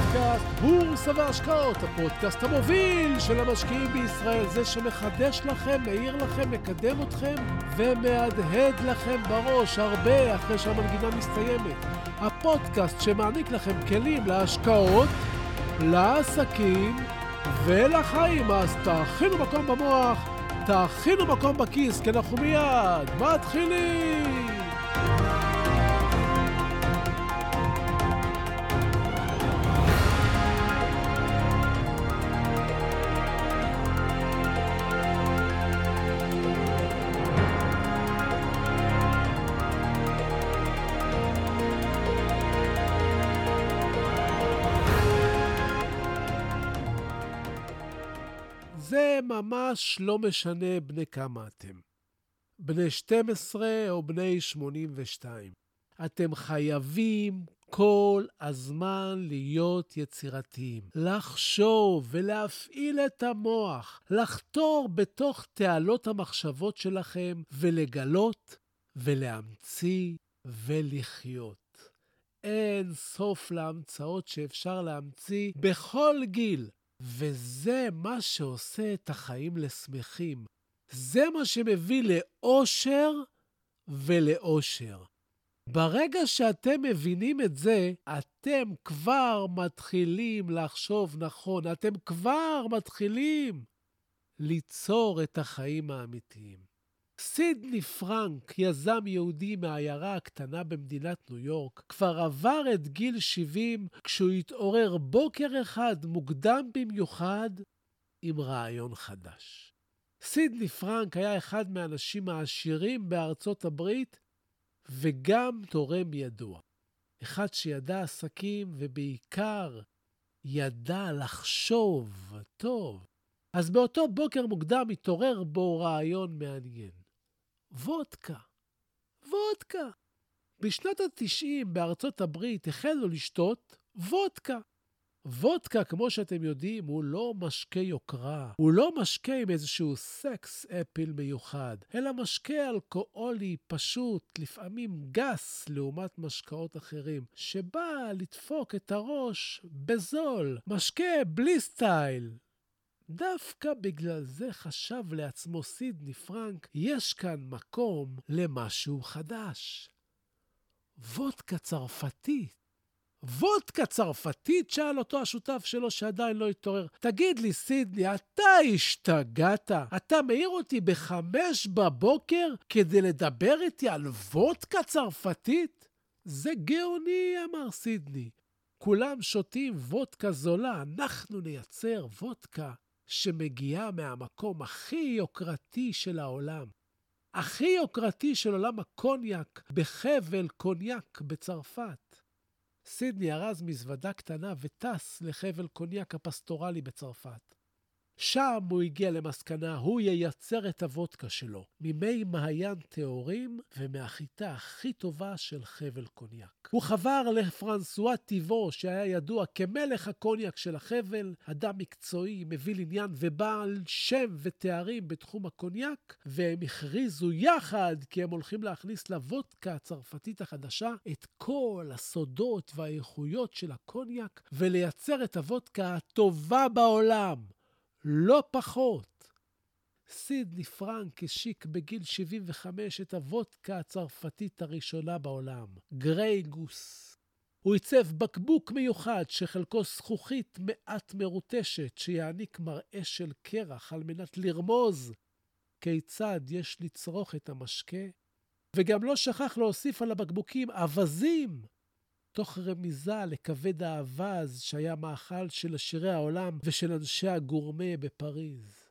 פודקאסט בורסה והשקעות, הפודקאסט המוביל של המשקיעים בישראל, זה שמחדש לכם, מעיר לכם, מקדם אתכם ומהדהד לכם בראש הרבה אחרי שהמנגינה מסתיימת. הפודקאסט שמעניק לכם כלים להשקעות, לעסקים ולחיים. אז תאכינו מקום במוח, תאכינו מקום בכיס, כי אנחנו מיד מתחילים! ממש לא משנה בני כמה אתם. בני 12 או בני 82. אתם חייבים כל הזמן להיות יצירתיים, לחשוב ולהפעיל את המוח, לחתור בתוך תעלות המחשבות שלכם ולגלות ולהמציא ולחיות. אין סוף להמצאות שאפשר להמציא בכל גיל. וזה מה שעושה את החיים לשמחים. זה מה שמביא לאושר ולאושר. ברגע שאתם מבינים את זה, אתם כבר מתחילים לחשוב נכון, אתם כבר מתחילים ליצור את החיים האמיתיים. סידני פרנק, יזם יהודי מהעיירה הקטנה במדינת ניו יורק, כבר עבר את גיל 70 כשהוא התעורר בוקר אחד מוקדם במיוחד עם רעיון חדש. סידני פרנק היה אחד מהאנשים העשירים בארצות הברית וגם תורם ידוע. אחד שידע עסקים ובעיקר ידע לחשוב טוב. אז באותו בוקר מוקדם התעורר בו רעיון מעניין. וודקה. וודקה. בשנות ה-90 בארצות הברית החלו לשתות וודקה. וודקה, כמו שאתם יודעים, הוא לא משקה יוקרה. הוא לא משקה עם איזשהו סקס אפיל מיוחד, אלא משקה אלכוהולי פשוט, לפעמים גס, לעומת משקאות אחרים, שבא לדפוק את הראש בזול. משקה בלי סטייל. דווקא בגלל זה חשב לעצמו סידני פרנק, יש כאן מקום למשהו חדש. וודקה צרפתית. וודקה צרפתית? שאל אותו השותף שלו שעדיין לא התעורר. תגיד לי, סידני, אתה השתגעת? אתה מעיר אותי בחמש בבוקר כדי לדבר איתי על וודקה צרפתית? זה גאוני, אמר סידני. כולם שותים וודקה זולה, אנחנו נייצר וודקה שמגיעה מהמקום הכי יוקרתי של העולם. הכי יוקרתי של עולם הקוניאק בחבל קוניאק בצרפת. סידני ארז מזוודה קטנה וטס לחבל קוניאק הפסטורלי בצרפת. שם הוא הגיע למסקנה, הוא ייצר את הוודקה שלו, ממי מעיין טהורים ומהחיטה הכי טובה של חבל קוניאק. הוא חבר לפרנסואה טיבו, שהיה ידוע כמלך הקוניאק של החבל, אדם מקצועי, מבין עניין ובעל שם ותארים בתחום הקוניאק, והם הכריזו יחד כי הם הולכים להכניס לוודקה הצרפתית החדשה את כל הסודות והאיכויות של הקוניאק, ולייצר את הוודקה הטובה בעולם. לא פחות. סידני פרנק השיק בגיל 75 את הוודקה הצרפתית הראשונה בעולם, גריי גוס. הוא עיצב בקבוק מיוחד שחלקו זכוכית מעט מרוטשת, שיעניק מראה של קרח על מנת לרמוז כיצד יש לצרוך את המשקה, וגם לא שכח להוסיף על הבקבוקים אווזים תוך רמיזה לכבד האווז שהיה מאכל של עשירי העולם ושל אנשי הגורמה בפריז.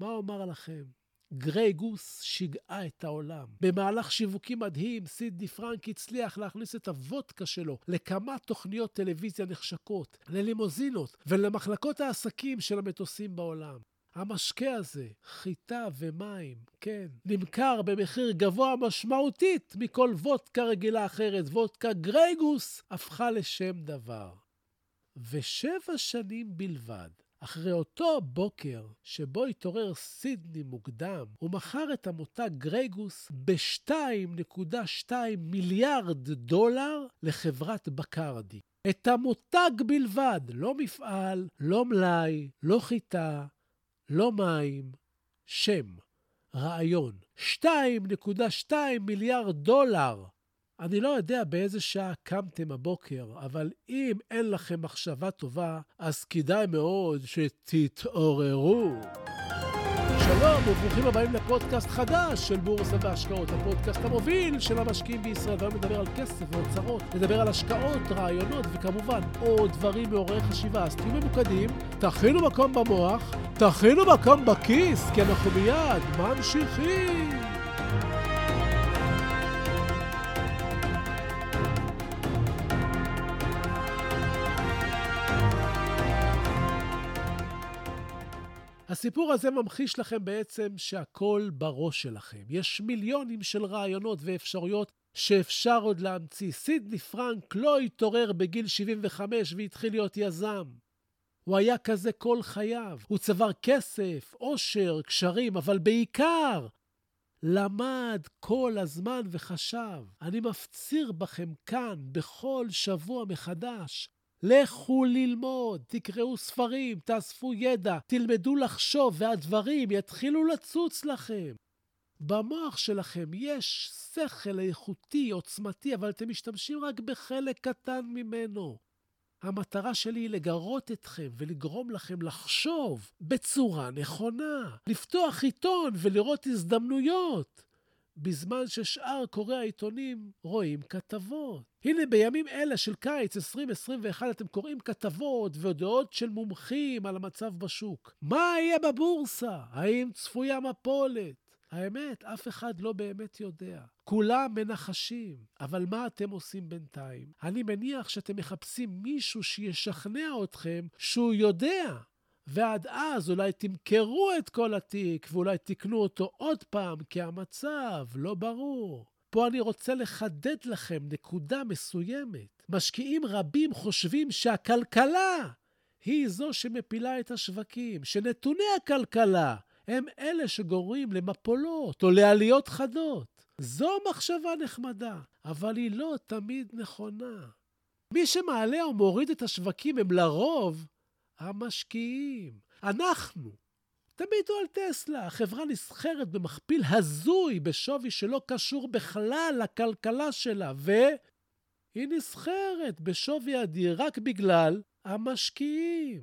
מה אומר לכם? גריי גוס שיגעה את העולם. במהלך שיווקי מדהים, סידני פרנק הצליח להכניס את הוודקה שלו לכמה תוכניות טלוויזיה נחשקות, ללימוזינות ולמחלקות העסקים של המטוסים בעולם. המשקה הזה, חיטה ומים, כן, נמכר במחיר גבוה משמעותית מכל וודקה רגילה אחרת. וודקה גרייגוס הפכה לשם דבר. ושבע שנים בלבד אחרי אותו בוקר שבו התעורר סידני מוקדם, הוא מכר את המותג גרייגוס ב-2.2 מיליארד דולר לחברת בקרדי. את המותג בלבד, לא מפעל, לא מלאי, לא חיטה, לא מים, שם, רעיון. 2.2 מיליארד דולר. אני לא יודע באיזה שעה קמתם הבוקר, אבל אם אין לכם מחשבה טובה, אז כדאי מאוד שתתעוררו. שלום וברוכים הבאים לפודקאסט חדש של בורסה והשקעות, הפודקאסט המוביל של המשקיעים בישראל, והיום נדבר על כסף ואוצרות, נדבר על השקעות, רעיונות וכמובן עוד דברים מעוררי חשיבה. אז תהיו ממוקדים, תכינו מקום במוח, תכינו מקום בכיס, כי אנחנו מיד ממשיכים. הסיפור הזה ממחיש לכם בעצם שהכל בראש שלכם. יש מיליונים של רעיונות ואפשרויות שאפשר עוד להמציא. סידני פרנק לא התעורר בגיל 75 והתחיל להיות יזם. הוא היה כזה כל חייו. הוא צבר כסף, עושר, קשרים, אבל בעיקר למד כל הזמן וחשב. אני מפציר בכם כאן בכל שבוע מחדש. לכו ללמוד, תקראו ספרים, תאספו ידע, תלמדו לחשוב, והדברים יתחילו לצוץ לכם. במוח שלכם יש שכל איכותי, עוצמתי, אבל אתם משתמשים רק בחלק קטן ממנו. המטרה שלי היא לגרות אתכם ולגרום לכם לחשוב בצורה נכונה, לפתוח עיתון ולראות הזדמנויות. בזמן ששאר קוראי העיתונים רואים כתבות. הנה, בימים אלה של קיץ 2021 אתם קוראים כתבות והודעות של מומחים על המצב בשוק. מה יהיה בבורסה? האם צפויה מפולת? האמת, אף אחד לא באמת יודע. כולם מנחשים, אבל מה אתם עושים בינתיים? אני מניח שאתם מחפשים מישהו שישכנע אתכם שהוא יודע ועד אז אולי תמכרו את כל התיק ואולי תקנו אותו עוד פעם, כי המצב לא ברור. פה אני רוצה לחדד לכם נקודה מסוימת. משקיעים רבים חושבים שהכלכלה היא זו שמפילה את השווקים, שנתוני הכלכלה הם אלה שגורמים למפולות או לעליות חדות. זו מחשבה נחמדה, אבל היא לא תמיד נכונה. מי שמעלה או מוריד את השווקים הם לרוב המשקיעים. אנחנו. תביטו על טסלה, חברה נסחרת במכפיל הזוי בשווי שלא קשור בכלל לכלכלה שלה, והיא נסחרת בשווי אדיר רק בגלל המשקיעים.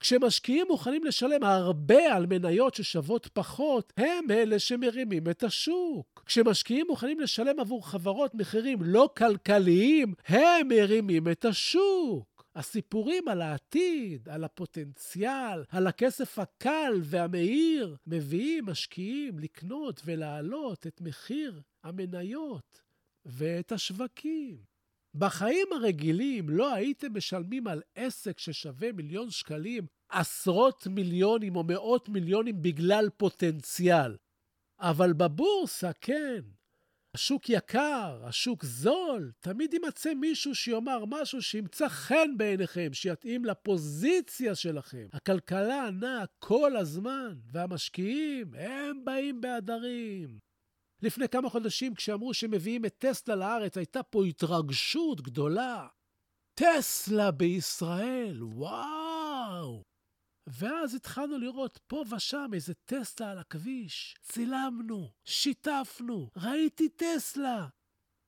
כשמשקיעים מוכנים לשלם הרבה על מניות ששוות פחות, הם אלה שמרימים את השוק. כשמשקיעים מוכנים לשלם עבור חברות מחירים לא כלכליים, הם מרימים את השוק. הסיפורים על העתיד, על הפוטנציאל, על הכסף הקל והמהיר, מביאים משקיעים לקנות ולהעלות את מחיר המניות ואת השווקים. בחיים הרגילים לא הייתם משלמים על עסק ששווה מיליון שקלים עשרות מיליונים או מאות מיליונים בגלל פוטנציאל. אבל בבורסה, כן, השוק יקר, השוק זול, תמיד יימצא מישהו שיאמר משהו שימצא חן בעיניכם, שיתאים לפוזיציה שלכם. הכלכלה נעה כל הזמן, והמשקיעים, הם באים בעדרים. לפני כמה חודשים, כשאמרו שמביאים את טסלה לארץ, הייתה פה התרגשות גדולה. טסלה בישראל, וואו! ואז התחלנו לראות פה ושם איזה טסלה על הכביש. צילמנו, שיתפנו, ראיתי טסלה.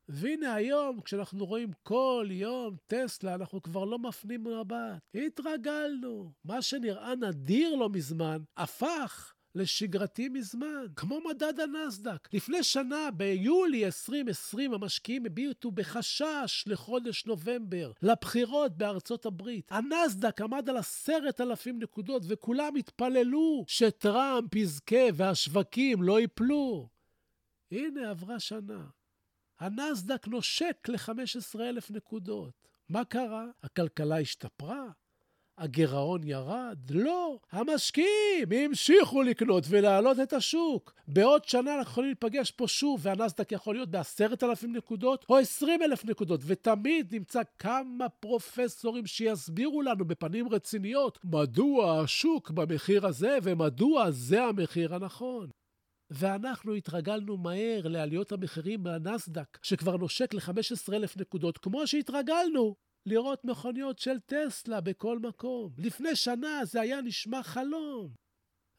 והנה היום, כשאנחנו רואים כל יום טסלה, אנחנו כבר לא מפנים מבט. התרגלנו. מה שנראה נדיר לא מזמן, הפך לשגרתי מזמן, כמו מדד הנסדק. לפני שנה, ביולי 2020, המשקיעים הביעו בחשש לחודש נובמבר, לבחירות בארצות הברית. הנסדק עמד על עשרת אלפים נקודות, וכולם התפללו שטראמפ יזכה והשווקים לא ייפלו. הנה, עברה שנה. הנסדק נושק ל-15,000 נקודות. מה קרה? הכלכלה השתפרה? הגירעון ירד? לא. המשקיעים המשיכו לקנות ולהעלות את השוק. בעוד שנה אנחנו יכולים להיפגש פה שוב, והנסדק יכול להיות בעשרת אלפים נקודות או עשרים אלף נקודות, ותמיד נמצא כמה פרופסורים שיסבירו לנו בפנים רציניות מדוע השוק במחיר הזה ומדוע זה המחיר הנכון. ואנחנו התרגלנו מהר לעליות המחירים מהנסדק, שכבר נושק ל-15,000 נקודות, כמו שהתרגלנו לראות מכוניות של טסלה בכל מקום. לפני שנה זה היה נשמע חלום.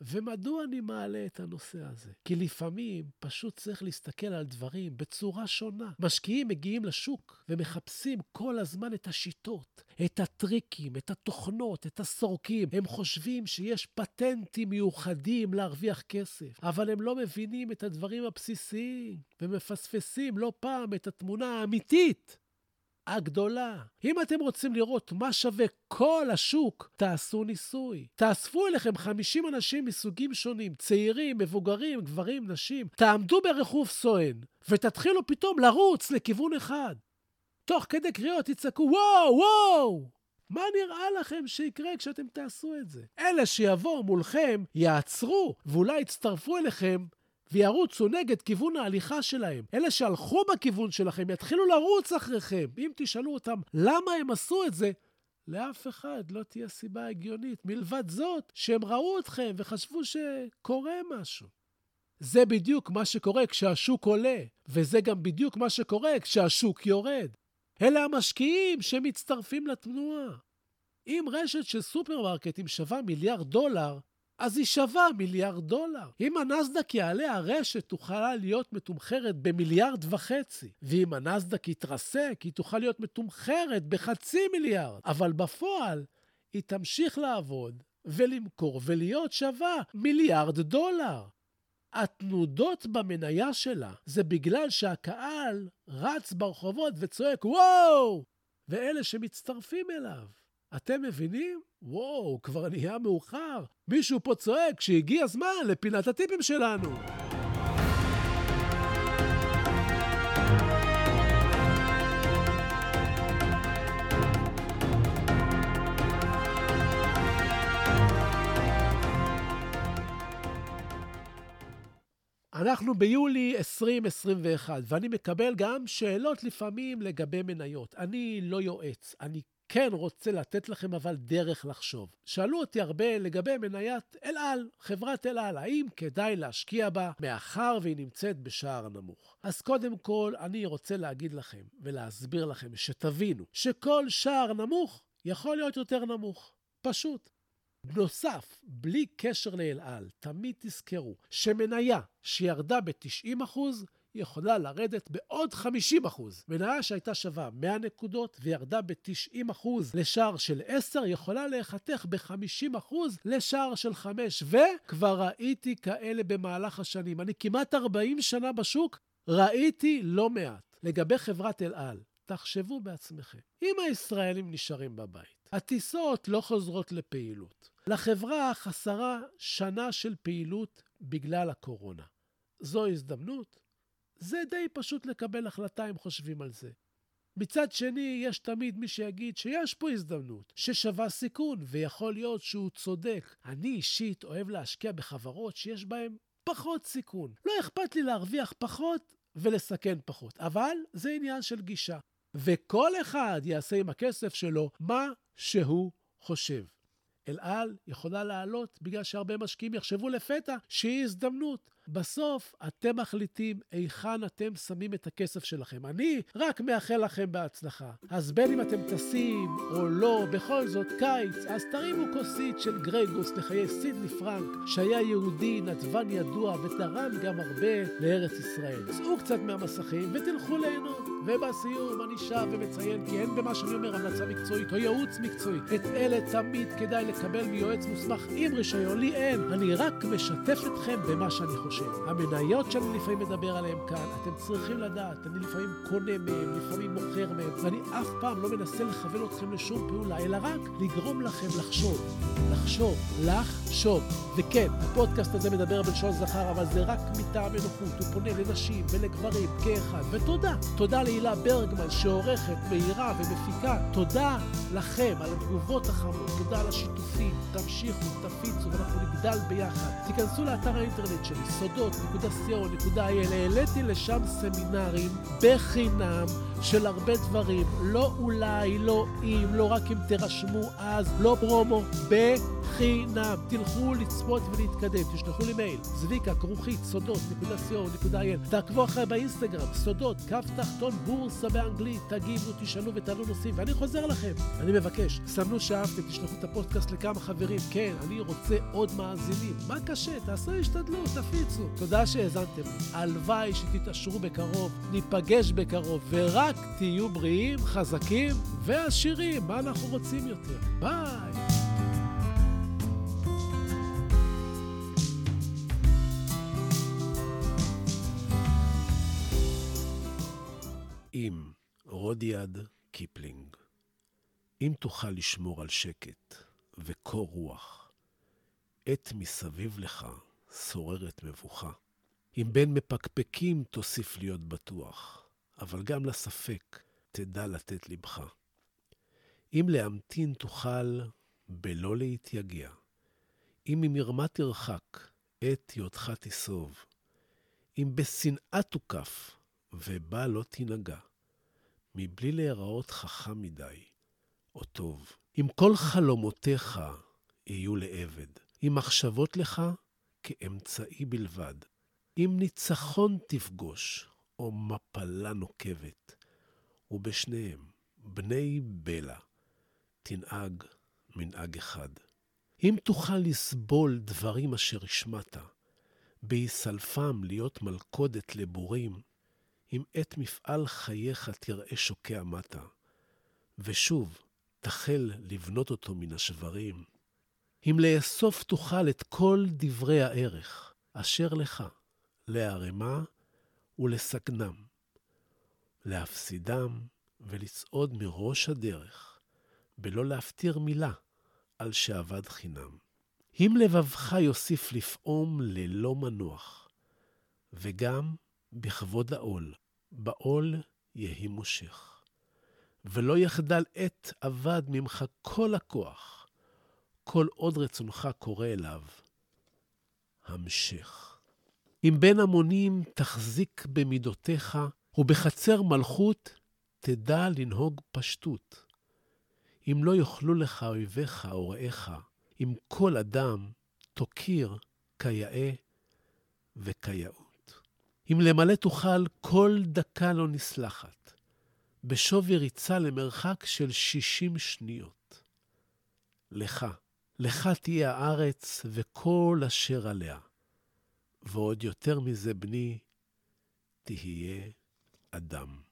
ומדוע אני מעלה את הנושא הזה? כי לפעמים פשוט צריך להסתכל על דברים בצורה שונה. משקיעים מגיעים לשוק ומחפשים כל הזמן את השיטות, את הטריקים, את התוכנות, את הסורקים. הם חושבים שיש פטנטים מיוחדים להרוויח כסף, אבל הם לא מבינים את הדברים הבסיסיים ומפספסים לא פעם את התמונה האמיתית הגדולה. אם אתם רוצים לראות מה שווה כל השוק, תעשו ניסוי. תאספו אליכם 50 אנשים מסוגים שונים, צעירים, מבוגרים, גברים, נשים. תעמדו ברכוף סואן, ותתחילו פתאום לרוץ לכיוון אחד. תוך כדי קריאות תצעקו, וואו, וואו! מה נראה לכם שיקרה כשאתם תעשו את זה? אלה שיבואו מולכם יעצרו, ואולי יצטרפו אליכם וירוצו נגד כיוון ההליכה שלהם. אלה שהלכו בכיוון שלכם יתחילו לרוץ אחריכם. אם תשאלו אותם למה הם עשו את זה, לאף אחד לא תהיה סיבה הגיונית, מלבד זאת שהם ראו אתכם וחשבו שקורה משהו. זה בדיוק מה שקורה כשהשוק עולה, וזה גם בדיוק מה שקורה כשהשוק יורד. אלה המשקיעים שמצטרפים לתנועה. אם רשת של סופרמרקטים שווה מיליארד דולר, אז היא שווה מיליארד דולר. אם הנסדק יעלה, הרשת תוכל להיות מתומחרת במיליארד וחצי. ואם הנסדק יתרסק, היא תוכל להיות מתומחרת בחצי מיליארד. אבל בפועל, היא תמשיך לעבוד ולמכור ולהיות שווה מיליארד דולר. התנודות במניה שלה זה בגלל שהקהל רץ ברחובות וצועק וואו! ואלה שמצטרפים אליו. אתם מבינים? וואו, כבר נהיה מאוחר. מישהו פה צועק שהגיע הזמן לפינת הטיפים שלנו. אנחנו ביולי 2021, ואני מקבל גם שאלות לפעמים לגבי מניות. אני לא יועץ, אני כן רוצה לתת לכם אבל דרך לחשוב. שאלו אותי הרבה לגבי מניית אל על, חברת אל על, האם כדאי להשקיע בה מאחר והיא נמצאת בשער נמוך. אז קודם כל, אני רוצה להגיד לכם ולהסביר לכם שתבינו שכל שער נמוך יכול להיות יותר נמוך. פשוט. נוסף, בלי קשר לאל על, תמיד תזכרו שמניה שירדה ב-90%, יכולה לרדת בעוד 50 אחוז. מניה שהייתה שווה 100 נקודות וירדה ב-90 אחוז לשער של 10, יכולה להיחתך ב-50 אחוז לשער של 5. וכבר ראיתי כאלה במהלך השנים. אני כמעט 40 שנה בשוק, ראיתי לא מעט. לגבי חברת אל על, תחשבו בעצמכם. אם הישראלים נשארים בבית, הטיסות לא חוזרות לפעילות. לחברה חסרה שנה של פעילות בגלל הקורונה. זו הזדמנות זה די פשוט לקבל החלטה אם חושבים על זה. מצד שני, יש תמיד מי שיגיד שיש פה הזדמנות, ששווה סיכון, ויכול להיות שהוא צודק. אני אישית אוהב להשקיע בחברות שיש בהן פחות סיכון. לא אכפת לי להרוויח פחות ולסכן פחות, אבל זה עניין של גישה. וכל אחד יעשה עם הכסף שלו מה שהוא חושב. אל על יכולה לעלות בגלל שהרבה משקיעים יחשבו לפתע שהיא הזדמנות. בסוף אתם מחליטים היכן אתם שמים את הכסף שלכם. אני רק מאחל לכם בהצלחה. אז בין אם אתם טסים או לא, בכל זאת קיץ, אז תרימו כוסית של גרייגוס לחיי סידני פרנק, שהיה יהודי, נדבן ידוע ותרם גם הרבה לארץ ישראל. צאו קצת מהמסכים ותלכו ליהנות. ובסיום אני שב ומציין כי אין במה שאני אומר המלצה מקצועית או ייעוץ מקצועי. את אלה תמיד כדאי לקבל מיועץ מוסמך עם רישיון, לי אין. אני רק משתף אתכם במה שאני חושב. המניות שאני לפעמים מדבר עליהן כאן, אתם צריכים לדעת, אני לפעמים קונה מהן, לפעמים מוכר מהן, ואני אף פעם לא מנסה לכוון אתכם לשום פעולה, אלא רק לגרום לכם לחשוב. לחשוב, לחשוב. וכן, הפודקאסט הזה מדבר בלשון זכר, אבל זה רק מטעם אנוחות, הוא פונה לנשים ולגברים כאחד. ותודה, תודה לי. תהילה ברגמן, שעורכת, מאירה ומפיקה. תודה לכם על התגובות החמות, תודה על השיתופים. תמשיכו, תפיצו, ואנחנו נגדל ביחד. תיכנסו לאתר האינטרנט שלי, סודות.co.il, העליתי לשם סמינרים בחינם של הרבה דברים. לא אולי, לא אם, לא רק אם תירשמו אז, לא פרומו, בחינם. תלכו לצפות ולהתקדם, תשלחו לי מייל, צביקה, כרוכית, סודות.co.il. תעקבו אחרי באינסטגרם, סודות, קו תחתון, בורסה באנגלית, תגיבו, תשאלו ותעלו נושאים, ואני חוזר לכם. אני מבקש, סמנו שאהבתם, תשלחו את הפודקאסט לכמה חברים. כן, אני רוצה עוד מאזינים. מה קשה? תעשו השתדלות, תפיצו. תודה שהאזנתם. הלוואי שתתעשרו בקרוב, ניפגש בקרוב, ורק תהיו בריאים, חזקים ועשירים. מה אנחנו רוצים יותר? ביי. עם רודיארד קיפלינג. אם תוכל לשמור על שקט וקור רוח, עת מסביב לך שוררת מבוכה. אם בין מפקפקים תוסיף להיות בטוח, אבל גם לספק תדע לתת לבך. אם להמתין תוכל בלא להתייגע, אם ממרמה תרחק, עת היותך תסוב, אם בשנאה תוקף, ובה לא תנהגע, מבלי להיראות חכם מדי, או טוב. אם כל חלומותיך יהיו לעבד, אם מחשבות לך כאמצעי בלבד, אם ניצחון תפגוש, או מפלה נוקבת, ובשניהם, בני בלע, תנהג מנהג אחד. אם תוכל לסבול דברים אשר השמעת, בהיסלפם להיות מלכודת לבורים, אם את מפעל חייך תראה שוקע מטה, ושוב תחל לבנות אותו מן השברים, אם לאסוף תוכל את כל דברי הערך אשר לך, להרמה ולסגנם, להפסידם ולצעוד מראש הדרך, בלא להפטיר מילה על שאבד חינם. אם לבבך יוסיף לפעום ללא מנוח, וגם בכבוד העול, בעול יהי מושך. ולא יחדל עת אבד ממך כל הכוח, כל עוד רצונך קורא אליו. המשך. אם בין המונים תחזיק במידותיך, ובחצר מלכות תדע לנהוג פשטות. אם לא יאכלו לך אויביך או רעיך, אם כל אדם תוקיר כיאה וכיאות. אם למלא תוכל כל דקה לא נסלחת, בשווי ריצה למרחק של שישים שניות. לך, לך תהיה הארץ וכל אשר עליה. ועוד יותר מזה, בני, תהיה אדם.